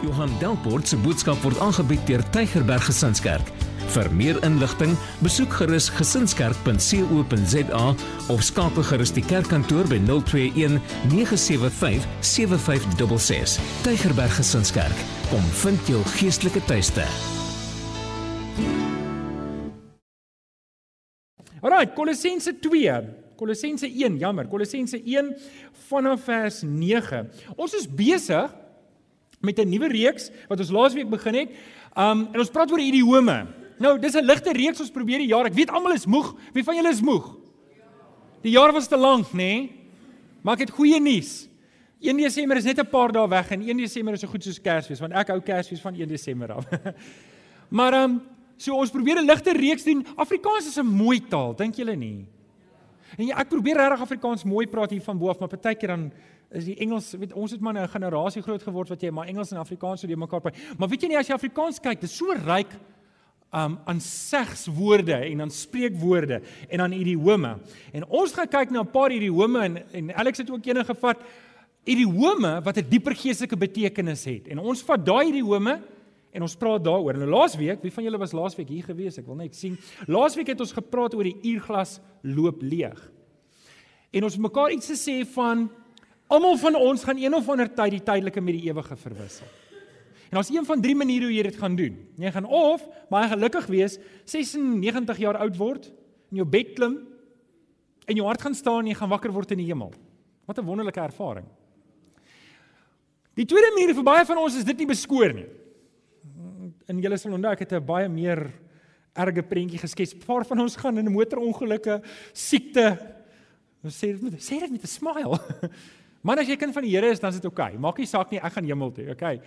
Johan Delport se boodskap word aangebied deur Tygerberg Gesinskerk. Vir meer inligting, besoek gerus gesinskerk.co.za of skakel gerus die kerkkantoor by 021 975 7566. Tygerberg Gesinskerk, kom vind jou geestelike tuiste. Alraai, Kolossense 2. Kolossense 1, jammer, Kolossense 1 vanaf vers 9. Ons is besig met 'n nuwe reeks wat ons laasweek begin het. Um en ons praat oor idiome. Nou, dis 'n ligte reeks ons probeer die jaar. Ek weet almal is moeg. Wie van julle is moeg? Die jaar was te lank, nê? Nee? Maar ek het goeie nuus. 1 Desember is net 'n paar dae weg en 1 Desember is so goed soos Kersfees want ek hou Kersfees van 1 Desember af. maar um so ons probeer 'n ligte reeks doen. Afrikaans is 'n mooi taal, dink julle nie? En ja, ek probeer regtig Afrikaans mooi praat hier van bo af, maar partykeer dan is die Engels, weet ons het maar 'n generasie groot geword wat jy maar Engels en Afrikaans so die mekaar praat. Maar weet jy nie as jy Afrikaans kyk, dit is so ryk um aan segswoorde en aan spreekwoorde en aan idiome. En ons gaan kyk na 'n paar idiome en en Alex het ook eenige gevat idiome wat 'n dieper geestelike betekenis het. En ons vat daai idiome en ons praat daaroor. Nou laasweek, wie van julle was laasweek hier gewees? Ek wil net sien. Laasweek het ons gepraat oor die uurglas loop leeg. En ons het mekaar iets gesê van Almal van ons gaan een of ander tyd die tydelike met die ewige verwissel. En daar's een van drie maniere hoe jy dit gaan doen. Jy gaan of baie gelukkig wees, 96 jaar oud word, in jou bed klim en jou hart gaan staan en jy gaan wakker word in die hemel. Wat 'n wonderlike ervaring. Die tweede manier vir baie van ons is dit nie beskoor nie. En julle sal onthou ek het 'n baie meer erge prentjie geskets. Paar van ons gaan in motorongelukke, siekte. Ons sê dit met sê dit met 'n smile. Man as jy kind van die Here is, dan is dit oukei. Okay. Maak nie saak nie, ek gaan hemel toe. Okay.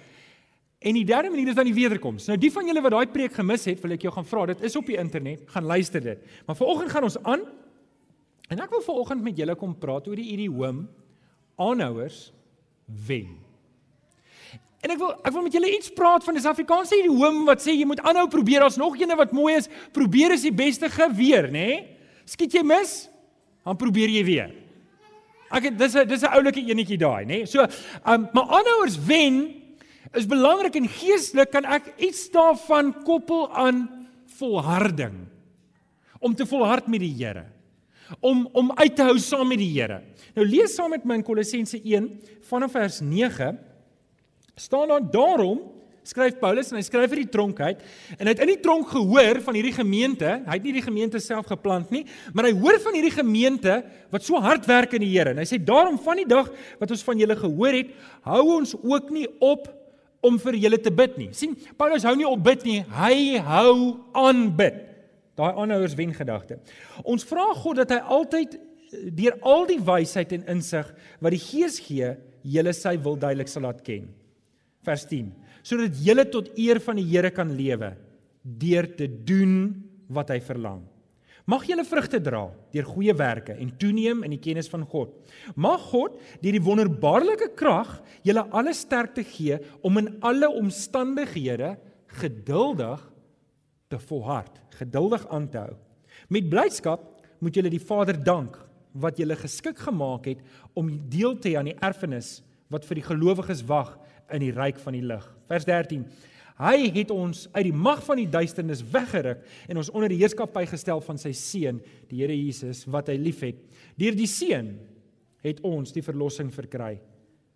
En die derde manier is dan die wederkoms. Nou die van julle wat daai preek gemis het, wil ek jou gaan vra. Dit is op die internet, gaan luister dit. Maar vanoggend gaan ons aan en ek wil vanoggend met julle kom praat oor die idiom aanhouers wen. En ek wil ek wil met julle iets praat van 'n Afrikaanse idiom wat sê jy moet aanhou probeer. Daar's nog eene wat mooi is. Probeer is die beste geweer, nê? Nee? Skiet jy mis, dan probeer jy weer. Ek het dis 'n dis 'n oulike enetjie daai, nê? Nee? So, um maar aanhouers wen is belangrik en geestelik kan ek iets daarvan koppel aan volharding. Om te volhard met die Here. Om om uit te hou saam met die Here. Nou lees saam met my in Kolossense 1 vanaf vers 9 staan daar daarom skryf Paulus en hy skryf vir die tronk uit en hy het in die tronk gehoor van hierdie gemeente, hy het nie die gemeente self geplant nie, maar hy hoor van hierdie gemeente wat so hard werk in die Here. En hy sê daarom van die dag wat ons van julle gehoor het, hou ons ook nie op om vir julle te bid nie. sien, Paulus hou nie op bid nie, hy hou aan bid. Daai aanhouers wen gedagte. Ons vra God dat hy altyd deur al die wysheid en insig wat die Gees gee, julle sy wil duidelik sal laat ken. Vers 10 sodat julle tot eer van die Here kan lewe deur te doen wat hy verlang. Mag julle vrugte dra deur goeie werke en toeneem in die kennis van God. Mag God deur die wonderbaarlike krag julle alle sterkte gee om in alle omstandighede geduldig te volhard, geduldig aan te hou. Met blydskap moet julle die Vader dank wat julle geskik gemaak het om deel te hê aan die erfenis wat vir die gelowiges wag in die ryk van die lig. Vers 13. Hy het ons uit die mag van die duisternis weggeruk en ons onder die heerskappy gestel van sy seun, die Here Jesus wat hy liefhet. Deur die seun het ons die verlossing verkry,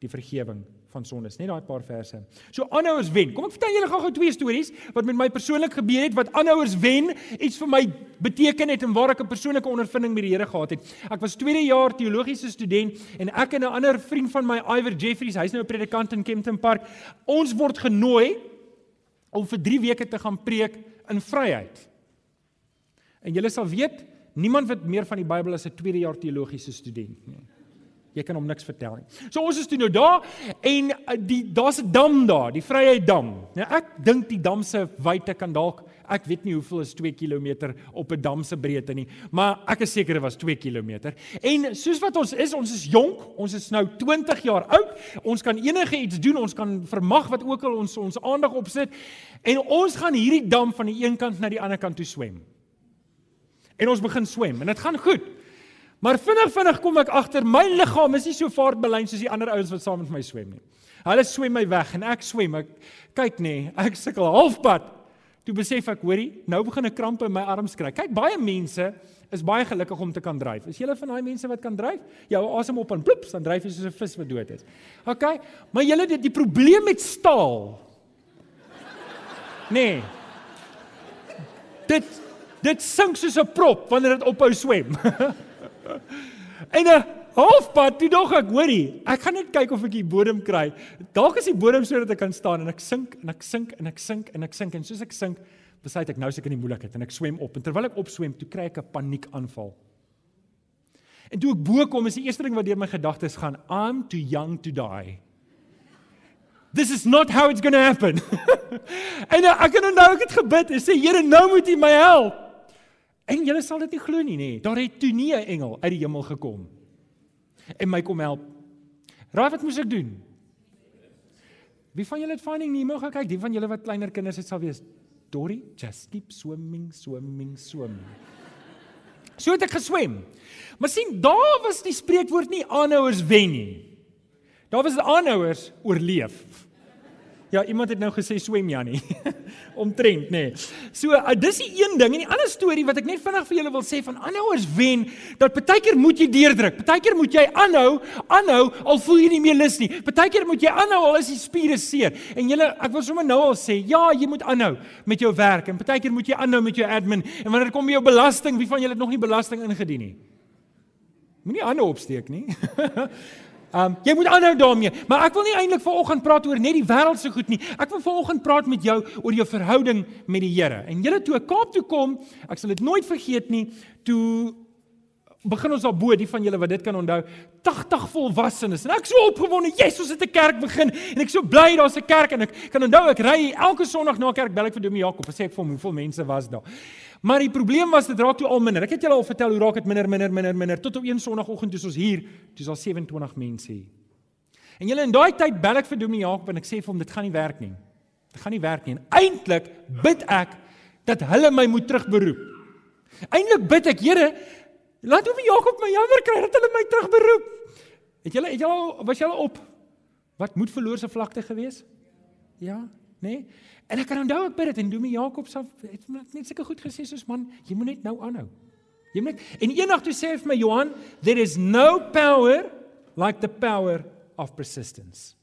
die vergifnis van sondes. Net daai paar verse. So aanhouers wen. Kom ek vertel julle gou-gou twee stories wat met my persoonlik gebeur het wat aanhouers wen iets vir my beteken het en waar ek 'n persoonlike ondervinding met die Here gehad het. Ek was tweede jaar teologiese student en ek en 'n ander vriend van my, Iver Jeffries, hy's nou 'n predikant in Kempton Park. Ons word genooi om vir 3 weke te gaan preek in Vryheid. En julle sal weet, niemand weet meer van die Bybel as 'n tweede jaar teologiese student nie. Jy kan hom niks vertel nie. So ons is toe nou daar en uh, die daar's 'n dam daar, die Vryheiddam. Nou ek dink die dam se wyte kan dalk ek weet nie hoeveel is 2 km op 'n dam se breedte nie, maar ek is seker dit was 2 km. En soos wat ons is, ons is jonk, ons is nou 20 jaar oud. Ons kan enige iets doen, ons kan vermag wat ook al ons ons aandag opsit en ons gaan hierdie dam van die een kant na die ander kant toe swem. En ons begin swem en dit gaan goed. Maar vinnig vinnig kom ek agter my liggaam is nie so vaartbelyn soos die ander ouens wat saam met my swem nie. Hulle swem my weg en ek swem. Ek kyk nê, ek sukkel halfpad. Toe besef ek, hoorie, nou begin ek krampe in my arms kry. Kyk, baie mense is baie gelukkig om te kan dryf. Is jy een van daai mense wat kan dryf? Jou asem op en ploeps, dan dryf jy soos 'n vis wat dood is. OK, maar julle dit die probleem met staal. Nee. Dit dit sink soos 'n prop wanneer dit ophou swem. en 'n halfpad toe dog ek, hoorie, ek gaan net kyk of ek die bodem kry. Dalk is die bodem sodat ek kan staan en ek sink en ek sink en ek sink en ek sink en soos ek sink, besluit ek nou seker in die moeilikheid en ek swem op en terwyl ek opswem, toe kry ek 'n paniekaanval. En toe ek bo kom, is die eerste ding wat deur my gedagtes gaan, I'm too young to die. This is not how it's going to happen. en nou, ek kan onthou ek het gebid en sê Here, nou moet U my help. En julle sal dit nie glo nie, nê. Daar het toe nie 'n engel uit die hemel gekom en my kom help. Raai wat moes ek doen? Wie van julle het Finding Nemo gekyk? Die van julle wat kleiner kinders het sal weet. Dory, just keep swimming, swimming, swimming. So het ek geswem. Maar sien, daar was die spreekwoord nie aanhouers wen nie. Daar was aanhouers oorleef. Ja, iemand het nou gesê swem Jannie. Omtrent, nê. Nee. So, uh, dis die een ding en die ander storie wat ek net vinnig vir julle wil sê van aanhouers wen, dat partykeer moet jy deurdruk. Partykeer moet jy aanhou, aanhou al voel jy nie meer lus nie. Partykeer moet jy aanhou al is die spiere seer. En julle, ek wil sommer nou al sê, ja, jy moet aanhou met jou werk en partykeer moet jy aanhou met jou admin. En wanneer kom jy jou belasting, wie van julle het nog nie belasting ingedien nie? Moenie hande opsteek nie. Um jy moet aanhou daarmee, maar ek wil nie eintlik vanoggend praat oor net die wêreldse goed nie. Ek wil vanoggend praat met jou oor jou verhouding met die Here. En julle toe Kaap toe kom, ek sal dit nooit vergeet nie, toe begin ons daarbo die van julle wat dit kan onthou 80 volwassenes. En ek so opgewonde Jesus het 'n kerk begin en ek so bly daar's 'n kerk en ek kan onthou ek ry elke sonderdag na kerk bel ek vir Domie Jakob en sê ek vir hom hoeveel mense was daar? Maar die probleem was dit raak toe al minder. Ek het julle al vertel hoe raak dit minder minder minder minder tot op een sonoggend toe ons hier dis al 27 mense hier. En julle in daai tyd bel ek vir Domie Jakob en ek sê vir hom dit gaan nie werk nie. Dit gaan nie werk nie. En eintlik bid ek dat hulle my moet terugberoep. Eintlik bid ek Here Laat hom Jakob my jammer kry dat hulle my terugberoep. Het julle het julle was julle op wat moet verloorse vlakte gewees? Ja, nê? Nee? En ek kan onthou ek bid dit en Domie Jakob sê het net seker goed gesê soos man, jy moet net nou aanhou. Jy moet net en eendag toe sê hy vir my Johan, there is no power like the power of persistence.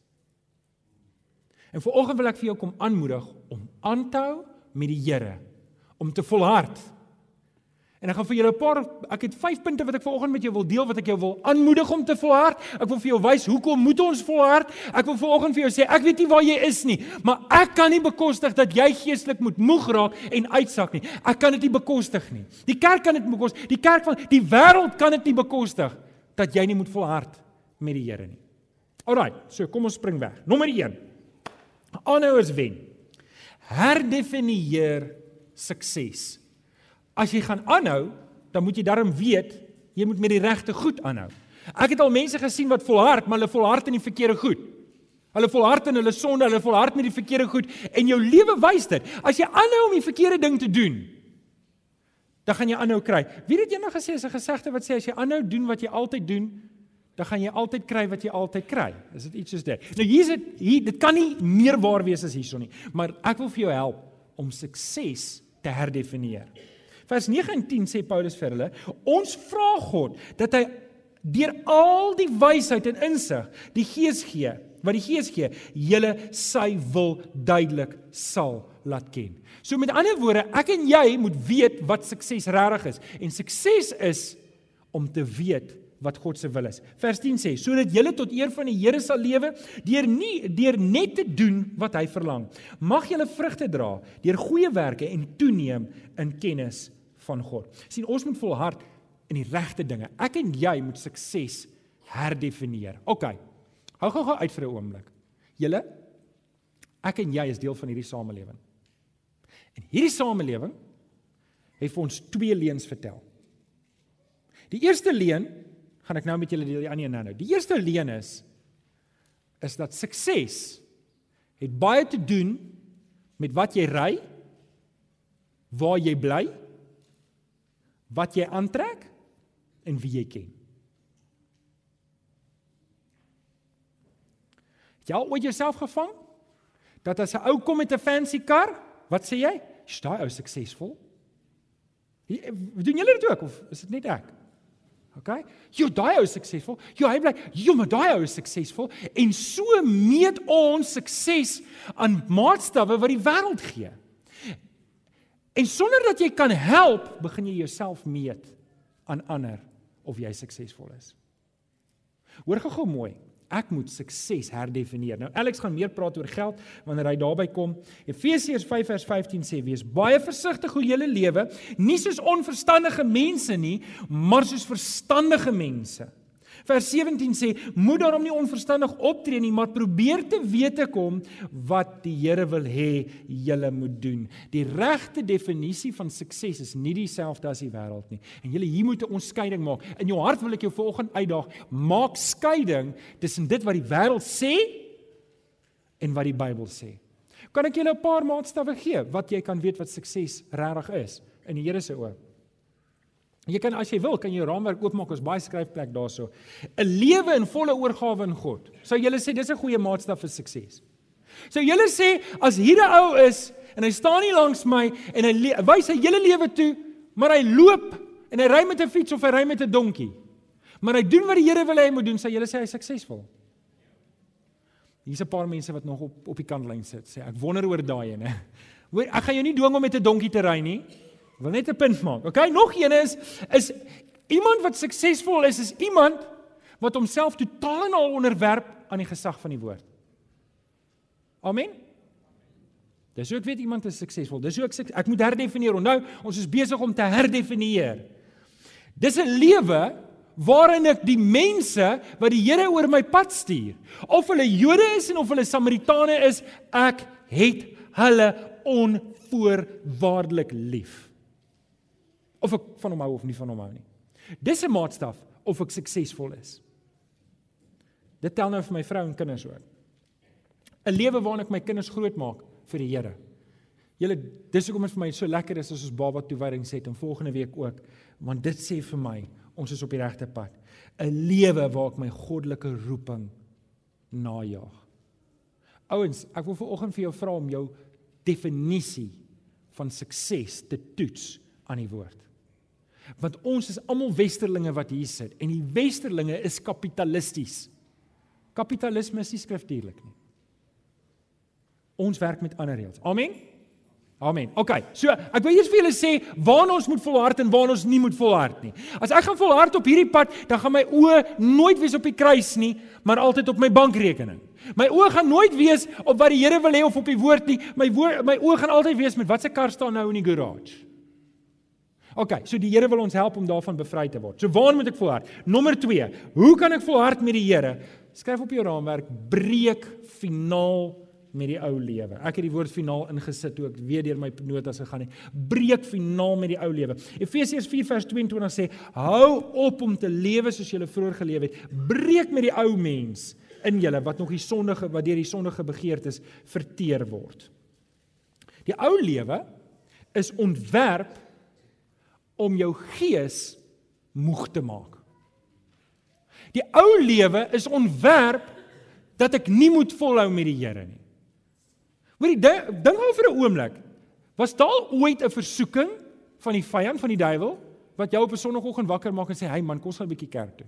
En vanoggend wil ek vir jou kom aanmoedig om aan te hou met die Here, om te volhard En ek gaan vir julle 'n paar ek het 5 punte wat ek vanoggend met jou wil deel wat ek jou wil aanmoedig om te volhard. Ek wil vir jou wys hoekom moet ons volhard? Ek wil vanoggend vir jou sê ek weet nie waar jy is nie, maar ek kan nie bekostig dat jy geestelik moet moeg raak en uitsak nie. Ek kan dit nie bekostig nie. Die kerk kan dit bekostig. Die kerk van die wêreld kan dit nie bekostig dat jy nie moet volhard met die Here nie. Alraai, so kom ons spring weg. Nommer 1. Aanhouers wen. Herdefinieer sukses. As jy gaan aanhou, dan moet jy darm weet jy moet met die regte goed aanhou. Ek het al mense gesien wat volhard, maar hulle volhard in die verkeerde goed. Hulle volhard in hulle sonde, hulle volhard met die verkeerde goed en jou lewe wys dit. As jy aanhou om die verkeerde ding te doen, dan gaan jy aanhou kry. Wie het eendag gesê as 'n gesegde wat sê as jy aanhou doen wat jy altyd doen, dan gaan jy altyd kry wat jy altyd kry. Is dit iets soos dit? Nou hier's dit hier, dit kan nie meer waar wees as hierson nie, maar ek wil vir jou help om sukses te herdefinieer. Vers 9 en 10 sê Paulus vir hulle: "Ons vra God dat hy deur al die wysheid en insig die Gees gee, wat die Gees gee, julle sy wil duidelik sal laat ken." So met ander woorde, ek en jy moet weet wat sukses regtig is. En sukses is om te weet wat God se wil is. Vers 10 sê: "Sodat julle tot eer van die Here sal lewe deur nie deur net te doen wat hy verlang. Mag julle vrugte dra deur goeie werke en toeneem in kennis van God. sien ons moet volhard in die regte dinge. Ek en jy moet sukses herdefinieer. OK. Hou gou-gou uit vir 'n oomblik. Julle ek en jy is deel van hierdie samelewing. En hierdie samelewing het vir ons twee leuns vertel. Die eerste leuen gaan ek nou met julle deel die ander nou. Die eerste leuen is is dat sukses het baie te doen met wat jy ry, waar jy bly wat jy aantrek en wie jy ken. Het jy al ooit jouself gevang dat as 'n ou kom met 'n fancy kar, wat sê jy? Is daai ou suksesvol? Doen julle dit ook of is dit net ek? OK? Jo, daai ou is suksesvol. Jo, hy bly, jo, maar daai ou is suksesvol en so meet ons sukses aan maatstawwe wat die wêreld gee. En sonder dat jy kan help, begin jy jouself meet aan ander of jy suksesvol is. Hoor gou-gou mooi. Ek moet sukses herdefinieer. Nou Alex gaan meer praat oor geld wanneer hy daarby kom. Efesiërs 5 vers 15 sê: "Wees baie versigtig hoe jy lewe, nie soos onverstandige mense nie, maar soos verstandige mense." Vers 17 sê: Moet daarom nie onverstandig optree nie, maar probeer te wete kom wat die Here wil hê jy moet doen. Die regte definisie van sukses is nie dieselfde as die wêreld nie. En jy hier moet 'n onderskeiding maak. In jou hart wil ek jou vanoggend uitdaag, maak skeiding tussen dit wat die wêreld sê en wat die Bybel sê. Kan ek julle 'n paar maatstawwe gee wat jy kan weet wat sukses regtig is in die Here se oë? Jy kan as jy wil, kan jy jou raamwerk oopmaak, ons baie skryfplek daarso. 'n Lewe in volle oorgawe in God. Sou jy sê dis 'n goeie maatstaf vir sukses? Sou jy sê as hier 'n ou is en hy staan hier langs my en hy wys sy hele lewe toe, maar hy loop en hy ry met 'n fiets of hy ry met 'n donkie. Maar hy doen wat die Here wil hy moet doen, sou jy sê hy is suksesvol? Hier's 'n paar mense wat nog op op die kantlyn sit, sê ek wonder oor daai ene. Hoor, ek gaan jou nie dwing om met 'n donkie te ry nie. Ek wil net 'n punt maak. Okay, nog een is is iemand wat suksesvol is, is iemand wat homself totaal en al onderwerp aan die gesag van die woord. Amen. Dis ook weet iemand is suksesvol. Dis ook ek, ek moet herdefinieer. Nou, ons is besig om te herdefinieer. Dis 'n lewe waarin ek die mense wat die Here oor my pad stuur, of hulle Jode is en of hulle Samaritane is, ek het hulle onvoorwaardelik lief of ek van hom hou of nie van hom hou nie. Dis 'n maatstaf of ek suksesvol is. Dit tel nou vir my vrou en kinders ook. 'n Lewe waarin ek my kinders grootmaak vir die Here. Julle dis hoekom dit vir my so lekker is as ons baba toewyding sê en volgende week ook, want dit sê vir my ons is op die regte pad. 'n Lewe waar ek my goddelike roeping najag. Ouens, ek wil viroggend vir jou vra om jou definisie van sukses te toets aan die woord. Want ons is almal westerlinge wat hier sit en die westerlinge is kapitalisties. Kapitalisme is nie skriftuurlik nie. Ons werk met ander reëls. Amen. Amen. OK. So, ek wil eers vir julle sê waar ons moet volhard en waar ons nie moet volhard nie. As ek gaan volhard op hierdie pad, dan gaan my oë nooit wees op die kruis nie, maar altyd op my bankrekening. My oë gaan nooit wees op wat die Here wil hê of op die woord nie. My woord, my oë gaan altyd wees met watse kar staan nou in die garage. OK, so die Here wil ons help om daarvan bevry te word. So waar moet ek volhard? Nommer 2. Hoe kan ek volhard met die Here? Skryf op jou raamwerk: breek finaal met die ou lewe. Ek het die woord finaal ingesit toe ek weer deur my notas gegaan het. Breek finaal met die ou lewe. Efesiërs 4:22 sê: "Hou op om te lewe soos jy vroeër geleef het. Breek met die ou mens in julle wat nog die sondige wat deur die sondige begeertes verteer word." Die ou lewe is ontwerp om jou gees moeg te maak. Die ou lewe is ontwerp dat ek nie moet volhou met die Here nie. Hoorie, dink gou vir 'n oomblik. Was daar ooit 'n versoeking van die vyand van die duiwel wat jou op 'n sonoggend wakker maak en sê, "Hey man, kom ons gaan 'n bietjie kerk toe."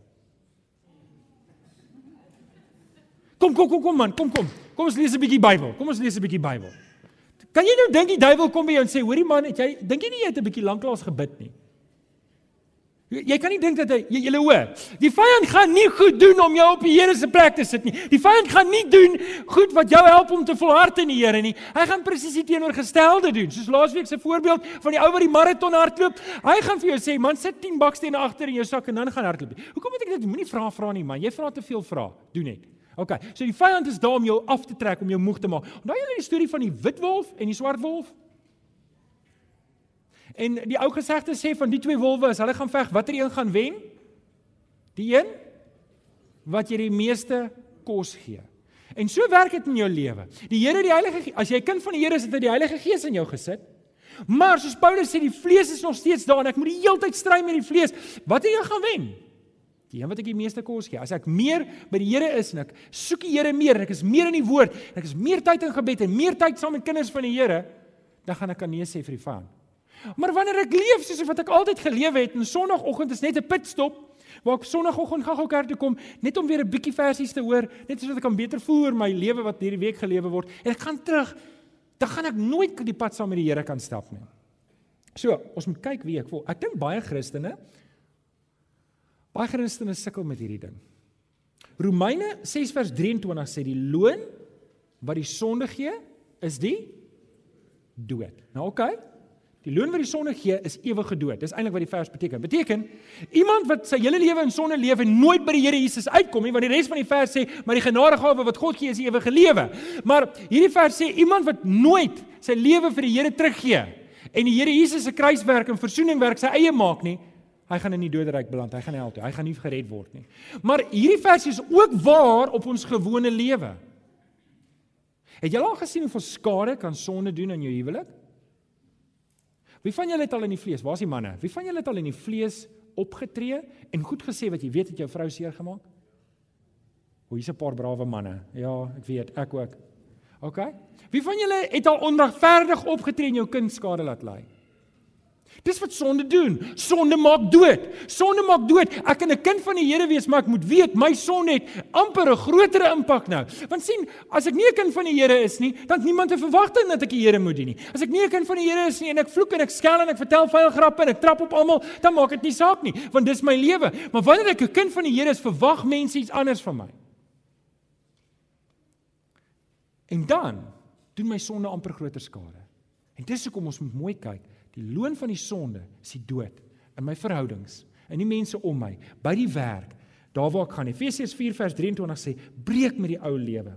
Kom kom kom kom man, kom kom. Kom ons lees 'n bietjie Bybel. Kom ons lees 'n bietjie Bybel. Kan jy nou dink die duiwel kom by jou en sê, "Hoorie man, het jy dink jy nie jy het 'n bietjie lanklaas gebid nie?" Jy kan nie dink dat hy jy, jy hoor. Die vyand gaan nie goed doen om jou op die Here se plek te sit nie. Die vyand gaan nie doen goed wat jou help om te volhard in die Here nie. Hy gaan presies die teenoorgestelde doen. Soos laasweek se voorbeeld van die ou wat die maraton hardloop. Hy gaan vir jou sê, "Man, sit 10 bakstene agter in jou sak en dan gaan hardloop." Hoekom moet ek dit moenie vra vra nie, man. Jy vra te veel vra. Doen net. OK. So die vyand is daar om jou af te trek, om jou moeg te maak. Onthou julle die storie van die wit wolf en die swart wolf? En die ou gesegde sê van die twee wolwe as hulle gaan veg, watter een gaan wen? Die een wat jy die meeste kos gee. En so werk dit in jou lewe. Die Here die Heilige as jy kind van die Here is, het hy die Heilige Gees in jou gesit. Maar soos Paulus sê, die vlees is nog steeds daar en ek moet die hele tyd stry met die vlees. Wat het jy gaan wen? Die een wat ek die meeste kos gee. As ek meer by die Here is en ek soek die Here meer en ek is meer in die woord en ek is meer tyd in gebed en meer tyd saam met kinders van die Here, dan gaan ek kan nee sê vir die vyand. Maar wanneer ek leef soos wat ek altyd geleef het en Sondagoggend is net 'n pitstop waar ek Sondagoggend gou-gou kerk toe kom net om weer 'n bietjie versies te hoor, net sodat ek kan beter voel oor my lewe wat hierdie week gelewe word en ek gaan terug, dan gaan ek nooit die pad saam met die Here kan stap nie. So, ons moet kyk wie ek voel. Ek dink baie Christene Baie Christene sukkel met hierdie ding. Romeine 6 vers 23 sê die loon wat die sonde gee is die dood. Nou oké. Okay. Die loon wat die sonde gee is ewige dood. Dis eintlik wat die vers beteken. Beteken iemand wat sy hele lewe in sonde leef en nooit by die Here Jesus uitkom nie, want die res van die vers sê, maar die genadegawe wat God gee is die ewige lewe. Maar hierdie vers sê iemand wat nooit sy lewe vir die Here teruggee en die Here Jesus se kruiswerk en verzoeningwerk sy eie maak nie, Hy gaan in die doderyk beland. Hy gaan hel toe. Hy gaan nie gered word nie. Maar hierdie vers is ook waar op ons gewone lewe. Het jy al gesien hoe veel skade kan sonde doen in jou huwelik? Wie van julle het al in die vlees? Waar's die manne? Wie van julle het al in die vlees opgetree en goed gesê wat jy weet het jou vrou seer gemaak? O, hier's 'n paar brawe manne. Ja, ek weet, ek ook. OK. Wie van julle het al onregverdig opgetree en jou kind skade laat ly? Dis wat sonde doen. Sonde maak dood. Sonde maak dood. Ek kan 'n kind van die Here wees, maar ek moet weet my sonde het amper 'n groter impak nou. Want sien, as ek nie 'n kind van die Here is nie, dan het niemand 'n verwagting dat ek die Here moet dien nie. As ek nie 'n kind van die Here is nie en ek vloek en ek skel en ek vertel vuil grappe en ek trap op almal, dan maak dit nie saak nie, want dis my lewe. Maar wanneer ek 'n kind van die Here is, verwag mense iets anders van my. En dan doen my sonde amper groter skade. En dis hoekom ons moet mooi kyk. Die loon van die sonde is die dood in my verhoudings, in die mense om my, by die werk, daar waar ek gaan. Efesiërs 4 vers 23 sê: "Breek met die ou lewe.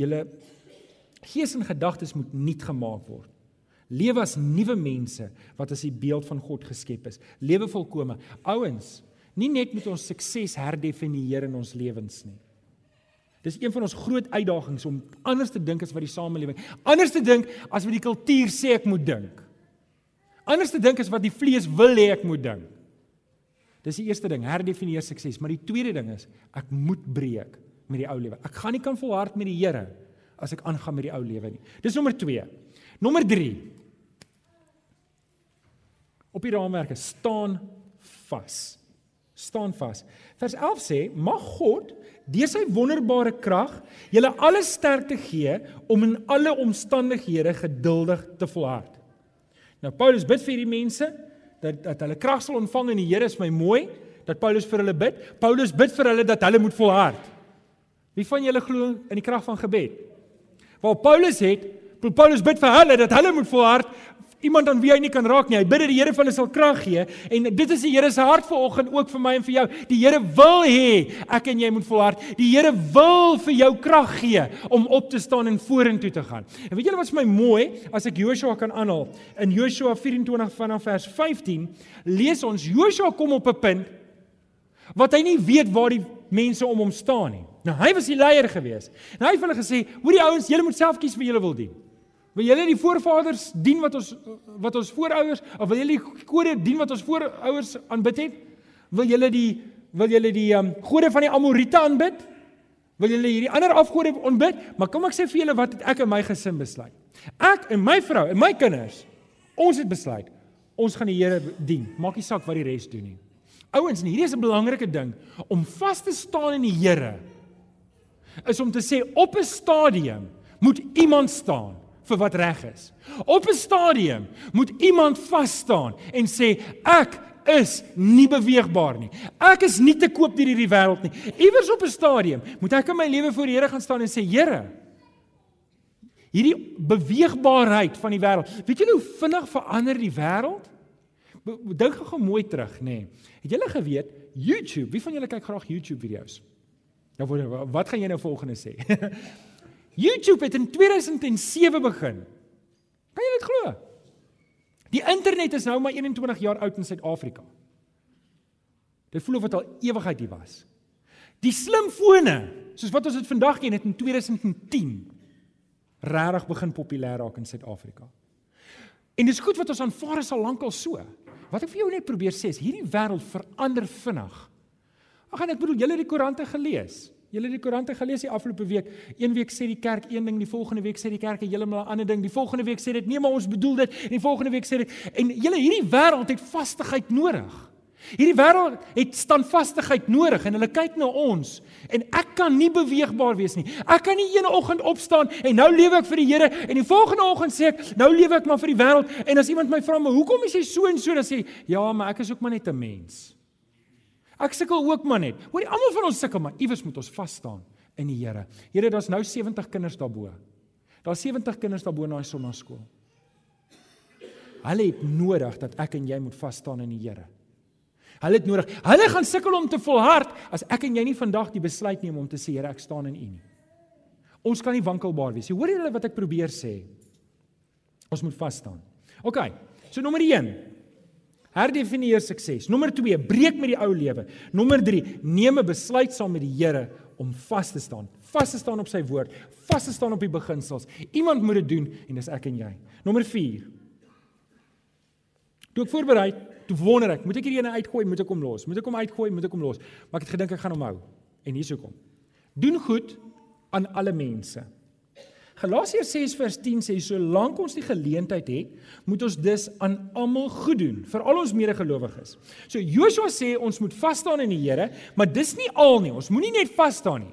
Julle gees en gedagtes moet nuut gemaak word. Lewe as nuwe mense wat as die beeld van God geskep is. Lewe volkome. Ouens, nie net met ons sukses herdefinieer in ons lewens nie. Dis een van ons groot uitdagings om anders te dink as wat die samelewing, anders te dink as wat die kultuur sê ek moet dink. Anders te dink as wat die vlees wil hê ek moet dink. Dis die eerste ding, herdefinieer sukses, maar die tweede ding is ek moet breek met die ou lewe. Ek gaan nie kan volhard met die Here as ek aangaan met die ou lewe nie. Dis nommer 2. Nommer 3. Op die raamwerke staan vas. Staan vas. Vers 11 sê: "Mag God deur sy wonderbare krag julle alle sterkte gee om in alle omstandighede geduldig te volhard." Nou Paulus bid vir hierdie mense dat dat hulle krag sal ontvang en die Here is my mooi dat Paulus vir hulle bid. Paulus bid vir hulle dat hulle moet volhard. Wie van julle glo in die krag van gebed? Waar Paulus het, Paulus bid vir hulle dat hulle moet volhard iemand aan wie hy nie kan raak nie. Hy bid dat die Here vir hulle sal krag gee en dit is die Here se hart vanoggend ook vir my en vir jou. Die Here wil hê ek en jy moet volhard. Die Here wil vir jou krag gee om op te staan en vorentoe te gaan. En weet julle wat vir my mooi as ek Joshua kan aanhaal in Joshua 24 vanaf vers 15 lees ons Joshua kom op 'n punt wat hy nie weet waar die mense om hom staan nie. Nou hy was die leier gewees. En hy het hulle gesê: "Hoerie ouens, julle moet self kies wie julle wil dien." Wil julle die voorvaders dien wat ons wat ons voorouers of wil julle die kode dien wat ons voorouers aanbid het? Wil julle die wil julle die um, gode van die Amorite aanbid? Wil julle hierdie ander afgode aanbid? Maar kom ek sê vir julle wat ek en my gesin besluit. Ek en my vrou en my kinders, ons het besluit ons gaan die Here dien. Maak nie saak wat die res doen nie. Ouens, hierdie is 'n belangrike ding om vas te staan in die Here. Is om te sê op 'n stadium moet iemand staan vir wat reg is. Op 'n stadium moet iemand vas staan en sê ek is nie beweegbaar nie. Ek is nie te koop deur hierdie wêreld nie. Iewers op 'n stadium moet ek in my lewe voor die Here gaan staan en sê Here, hierdie beweegbaarheid van die wêreld. Weet julle hoe vinnig verander die wêreld? Dink gou mooi terug, nê. Nee. Het julle geweet YouTube, wie van julle kyk graag YouTube video's? Nou wat gaan jy nou volgende sê? YouTube het in 2007 begin. Kan jy dit glo? Die internet is nou maar 21 jaar oud in Suid-Afrika. Dit voel of dit al ewigheid hier was. Die slimfone, soos wat ons dit vandag ken, het in 2010 regtig begin populêr raak in Suid-Afrika. En dis goed wat ons aanvaar is al lankal so. Wat ek vir jou net probeer sê is hierdie wêreld verander vinnig. Ag en ek bedoel julle het die koerante gelees. Julle het die koerante gelees die afgelope week. Een week sê die kerk een ding, die volgende week sê die kerk 'n heeltemal ander ding. Die volgende week sê dit nee, maar ons bedoel dit en die volgende week sê dit en julle hierdie wêreld het vastigheid nodig. Hierdie wêreld het standvastigheid nodig en hulle kyk na ons en ek kan nie beweegbaar wees nie. Ek kan nie een oggend opstaan en nou lewe ek vir die Here en die volgende oggend sê ek nou lewe ek maar vir die wêreld en as iemand my vra maar hoekom is jy so en so dan sê ja, maar ek is ook maar net 'n mens. Ek sukkel ook maar net. Hoorie, almal van ons sukkel maar iewers moet ons vas staan in die Here. Here, daar's nou 70 kinders daarbo. Daar's 70 kinders daarbo na die sonnaskool. Hulle het nodig dat ek en jy moet vas staan in die Here. Hulle het nodig. Hulle gaan sukkel om te volhard as ek en jy nie vandag die besluit neem om te sê Here, ek staan in U nie. Ons kan nie wankelbaar wees nie. Hoor jy wat ek probeer sê? Ons moet vas staan. OK. So nommer 1. Herdefinieer sukses. Nommer 2, breek met die ou lewe. Nommer 3, neem 'n besluit saam met die Here om vas te staan. Vas te staan op sy woord, vas te staan op die beginsels. Iemand moet dit doen en dis ek en jy. Nommer 4. Toe ek voorberei toe wonder ek, moet ek hierdie ene uitgooi, moet ek hom los? Moet ek hom uitgooi, moet ek hom los? Maar ek het gedink ek gaan hom hou. En hier is hoekom. Doen goed aan alle mense. Galasiërs 6 vers 10 sê solank ons die geleentheid het, moet ons dus aan almal goed doen, vir al ons medegelowiges. So Joshua sê ons moet vas staan in die Here, maar dis nie al nie. Ons moenie net vas staan nie.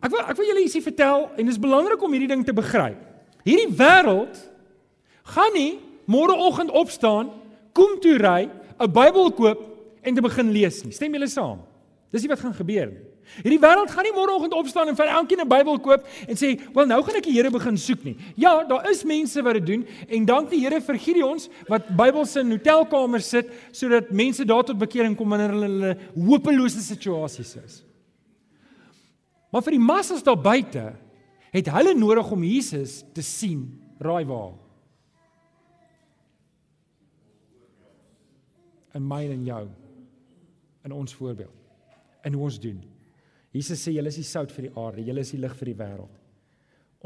Ek wil ek wil julle ietsie vertel en dit is belangrik om hierdie ding te begryp. Hierdie wêreld gaan nie môreoggend opstaan kom toe ry, 'n Bybel koop en te begin lees nie. Stem julle saam? Dis nie wat gaan gebeur nie. Hierdie wêreld gaan nie môreoggend opstaan en vir elkeen 'n Bybel koop en sê, "Wel nou gaan ek die Here begin soek nie." Ja, daar is mense wat dit doen en dank die Here vir Gideons wat Bybelse in hotelkamers sit sodat mense daar tot bekering kom wanneer hulle in 'n hopelose situasies is. Maar vir die massas daar buite het hulle nodig om Jesus te sien, raai waar? in my en jou in ons voorbeeld in hoe ons doen. Jesus sê julle is die sout vir die aarde, julle is die lig vir die wêreld.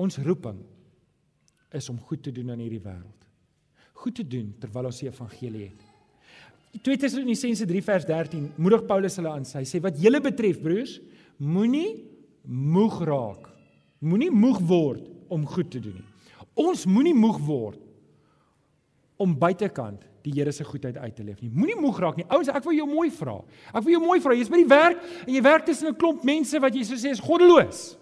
Ons roeping is om goed te doen aan hierdie wêreld. Goed te doen terwyl ons die evangelie het. 2 Tessalonisense 3 vers 13 moedig Paulus hulle aan. Hy sê wat julle betref broers, moenie moeg raak. Moenie moeg word om goed te doen nie. Ons moenie moeg word om buitekant die Here se goedheid uit te leef nie. Moenie moeg raak nie. Ouens, ek wil jou mooi vra. Ek wil jou mooi vra. Jy's by die werk en jy werk tussen 'n klomp mense wat jy so sê is goddeloos.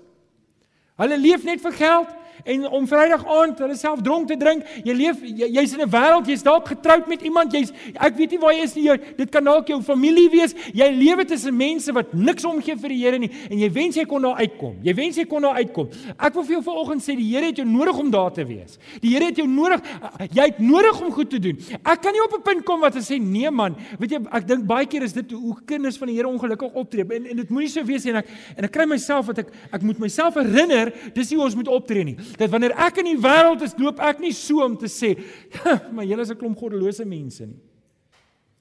Hulle leef net vir geld en om Vrydag aand hulle self dronk te drink. Jy leef jy's jy in 'n wêreld, jy's dalk getroud met iemand, jy's ek weet nie waar jy is nie. Jy, dit kan dalk jou familie wees. Jy lewe tussen mense wat niks omgee vir die Here nie en jy wens jy kon daar uitkom. Jy wens jy kon daar uitkom. Ek wil vir jou vanoggend sê die Here het jou nodig om daar te wees. Die Here het jou nodig. Jy het nodig om goed te doen. Ek kan nie op 'n punt kom wat te sê nee man. Weet jy, ek dink baie keer is dit hoe kinders van die Here ongelukkig optree en en dit moenie so wees nie en ek en ek kry myself wat ek ek moet myself herinner, dis hoe ons moet optree nie dat wanneer ek in die wêreld is, loop ek nie so om te sê, maar julle is 'n klomp goddelose mense nie.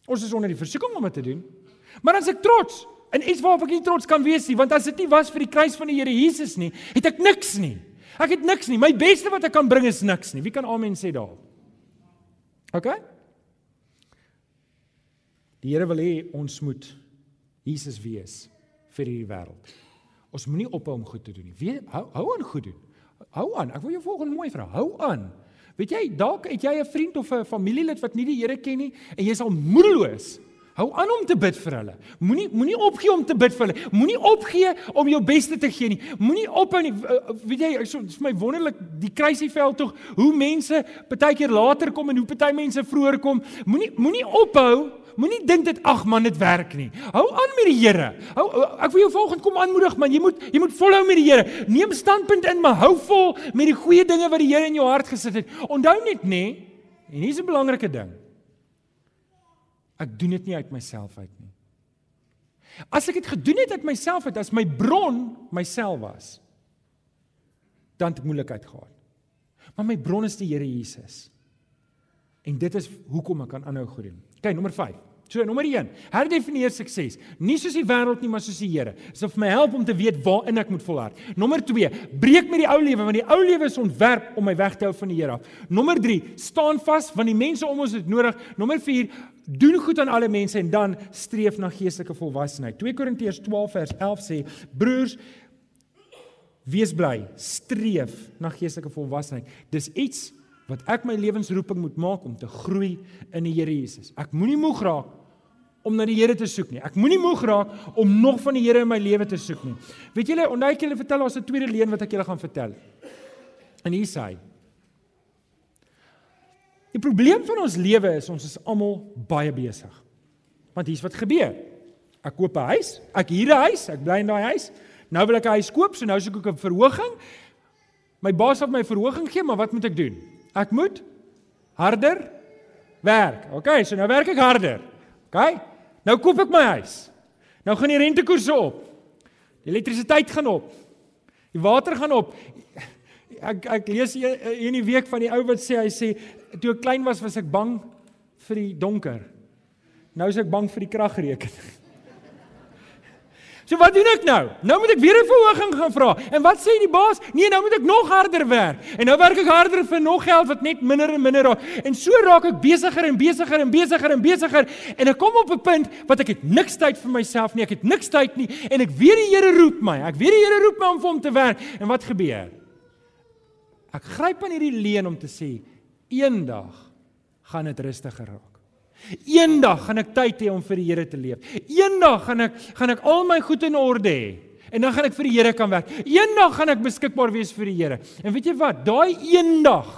Ons is onder die versoeking om dit te doen. Maar as ek trots en iets waarop ek nie trots kan wees nie, want as dit nie was vir die kruis van die Here Jesus nie, het ek niks nie. Ek het niks nie. My beste wat ek kan bring is niks nie. Wie kan amen sê daar? OK? Die Here wil hê ons moet Jesus wees vir hierdie wêreld. Ons moenie ophou om goed te doen nie. Wie hou hou aan goed doen. Hou aan. Ek wil jou volgende mooi vra. Hou aan. Weet jy, dalk het jy 'n vriend of 'n familielid wat nie die Here ken nie en jy's al moedeloos. Hou aan om te bid vir hulle. Moenie moenie opgee om te bid vir hulle. Moenie opgee om jou beste te gee nie. Moenie ophou nie. Weet jy, so is my wonderlik die kruisieveld tog hoe mense partykeer later kom en hoe party mense vroeër kom. Moenie moenie ophou Moenie dink dit ag man dit werk nie. Hou aan met die Here. Hou ek wil jou volgende kom aanmoedig man, jy moet jy moet volhou met die Here. Neem standpunt in, maar hou vol met die goeie dinge wat die Here in jou hart gesit het. Onthou net nê, en hier's 'n belangrike ding. Ek doen dit nie uit myself uit nie. As ek dit gedoen het uit myself uit, as my bron myself was, dan het ek moeilikheid gehad. Maar my bron is die Here Jesus. En dit is hoekom ek kan aanhou groei. OK, nommer 5. So nommer 1, herdefinieer sukses. Nie soos die wêreld nie, maar soos die Here. Dit sal vir my help om te weet waarin ek moet volhard. Nommer 2, breek met die ou lewe want die ou lewe is ontwerp om my weg te hou van die Here af. Nommer 3, staan vas want die mense om ons het nodig. Nommer 4, doen goed aan alle mense en dan streef na geestelike volwassenheid. 2 Korintiërs 12 vers 11 sê: Broers, wees bly, streef na geestelike volwassenheid. Dis iets wat ek my lewensroeping moet maak om te groei in die Here Jesus. Ek moenie moeg raak om na die Here te soek nie. Ek moenie moeg raak om nog van die Here in my lewe te soek nie. Weet julle, onthou ek julle vertel ons 'n tweede leen wat ek julle gaan vertel. En hier sê hy Die probleem van ons lewe is ons is almal baie besig. Want hier's wat gebeur. Ek koop 'n huis, ek huur 'n huis, ek bly in daai huis. Nou wil ek 'n huis koop, so nou soek ek 'n verhoging. My baas het my verhoging gee, maar wat moet ek doen? Ek moet harder werk. OK, so nou werk ek harder. OK? Nou koop ek my huis. Nou gaan die rentekoerse op. Die elektrisiteit gaan op. Die water gaan op. Ek ek lees in die week van die ou wat sê hy sê toe ek klein was was ek bang vir die donker. Nou is ek bang vir die kragrekening. So wat doen ek nou? Nou moet ek weer 'n verhoging gaan vra. En wat sê die baas? Nee, nou moet ek nog harder werk. En nou werk ek harder vir nog geld wat net minder en minder raak. En so raak ek besigger en besigger en besigger en besigger en ek kom op 'n punt wat ek het niks tyd vir myself nie. Ek het niks tyd nie en ek weet die Here roep my. Ek weet die Here roep my om vir hom te werk. En wat gebeur? Ek gryp aan hierdie leen om te sê eendag gaan dit rustiger raak. Eendag gaan ek tyd hê om vir die Here te leef. Eendag gaan ek gaan ek al my goed in orde hê en dan gaan ek vir die Here kan werk. Eendag gaan ek beskikbaar wees vir die Here. En weet jy wat? Daai eendag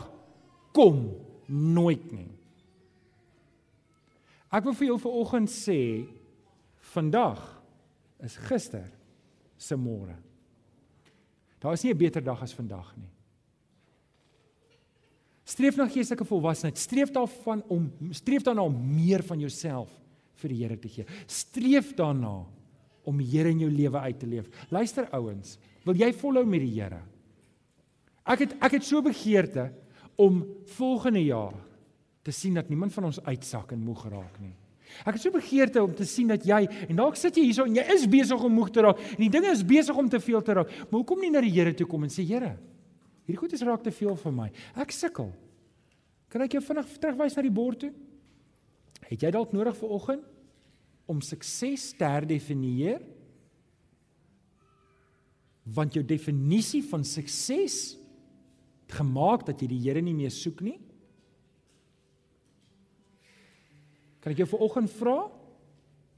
kom nooit nie. Ek wil vir jou vanoggend sê vandag is gister se môre. Daar is nie 'n beter dag as vandag nie. Streef na geestelike volwassenheid. Streef daarvan om streef daarna om meer van jouself vir die Here te gee. Streef daarna om die Here in jou lewe uit te leef. Luister ouens, wil jy volhou met die Here? Ek het ek het so begeerte om volgende jaar te sien dat niemand van ons uitsak en moeg raak nie. Ek het so begeerte om te sien dat jy en dalk sit jy hierso en jy is besig om moeg te raak en die dinge is besig om te veel te raak. Maar hoekom nie na die Here toe kom en sê Here, Hierdie goed is raak te veel vir my. Ek sukkel. Kan ek jou vinnig terugwys na die bord toe? Het jy dalk nodig vir oggend om sukses te herdefinieer? Want jou definisie van sukses het gemaak dat jy die Here nie meer soek nie. Kan ek jou vir oggend vra?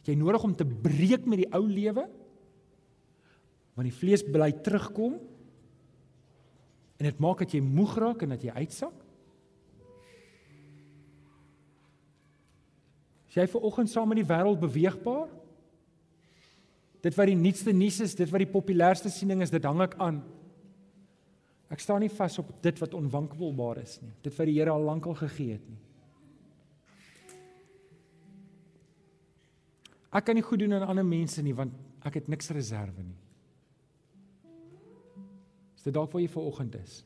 Het jy nodig om te breek met die ou lewe? Want die vlees bly terugkom En dit maak dat jy moeg raak en dat jy uitsak. As jy ver oggend saam met die wêreld beweegbaar? Dit wat die nuutste nuus is, dit wat die populairste siening is, dit hang ek aan. Ek staan nie vas op dit wat onwankelbaar is nie. Dit wat die Here al lankal gegee het nie. Ek kan nie goed doen aan ander mense nie want ek het niks reserve nie dit dalk waar jy ver oggend is.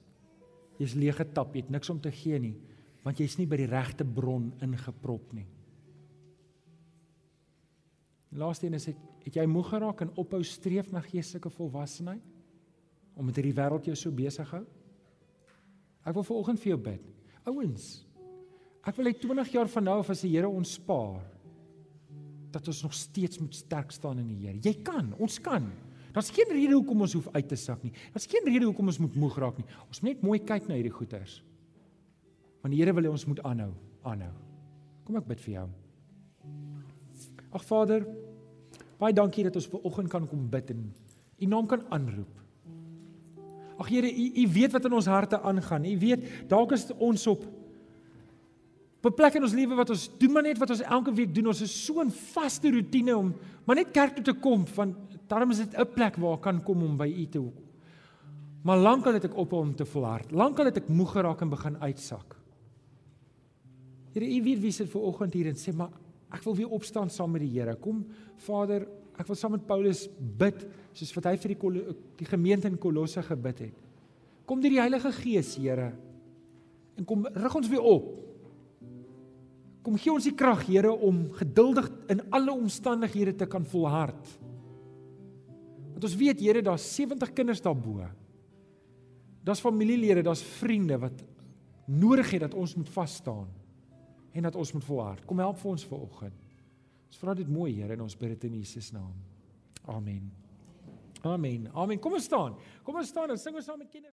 Jy's leeg getap, jy het niks om te gee nie, want jy's nie by die regte bron ingeprop nie. Laaste een is het, het jy moeg geraak en ophou streef na geestelike volwassenheid omdat hierdie wêreld jou so besig hou? Ek wil ver oggend vir jou bid. Ouens, ek wil hê 20 jaar van nou af as die Here ons spaar dat ons nog steeds moet sterk staan in die Here. Jy kan, ons kan. Daar's geen rede hoekom ons hoef uit te sak nie. Daar's geen rede hoekom ons moet moeg raak nie. Ons moet net mooi kyk na hierdie goeters. Want die Here wil hê ons moet aanhou, aanhou. Kom ek bid vir jou. Ag Vader, baie dankie dat ons ver oggend kan kom bid en U naam kan aanroep. Ag Here, U U weet wat in ons harte aangaan. U weet dalk is ons op op 'n plek in ons lewe wat ons doen maar net wat ons elke week doen. Ons is so 'n vaste rotine om maar net kerk toe te kom van Daarom is dit 'n plek waar ek kan kom om by U te hoek. Maar lankal het ek op om te volhard. Lankal het ek moeg geraak en begin uitsak. Here, U weet wie sit ver oggend hier en sê maar ek wil weer opstaan saam met die Here. Kom Vader, ek wil saam met Paulus bid soos wat hy vir die die gemeente in Kolosse gebid het. Kom deur die Heilige Gees, Here. En kom rig ons weer op. Kom gee ons die krag, Here, om geduldig in alle omstandighede te kan volhard. Want ons weet, Here, daar's 70 kinders daarbo. Daar's familielede, daar's vriende wat nodig het dat ons moet vas staan en dat ons moet volhard. Kom help vir ons vanoggend. Ons vra dit mooi, Here, en ons bid dit in Jesus naam. Amen. Amen. Amen. Kom ons staan. Kom ons staan en sing ons saam met kinders.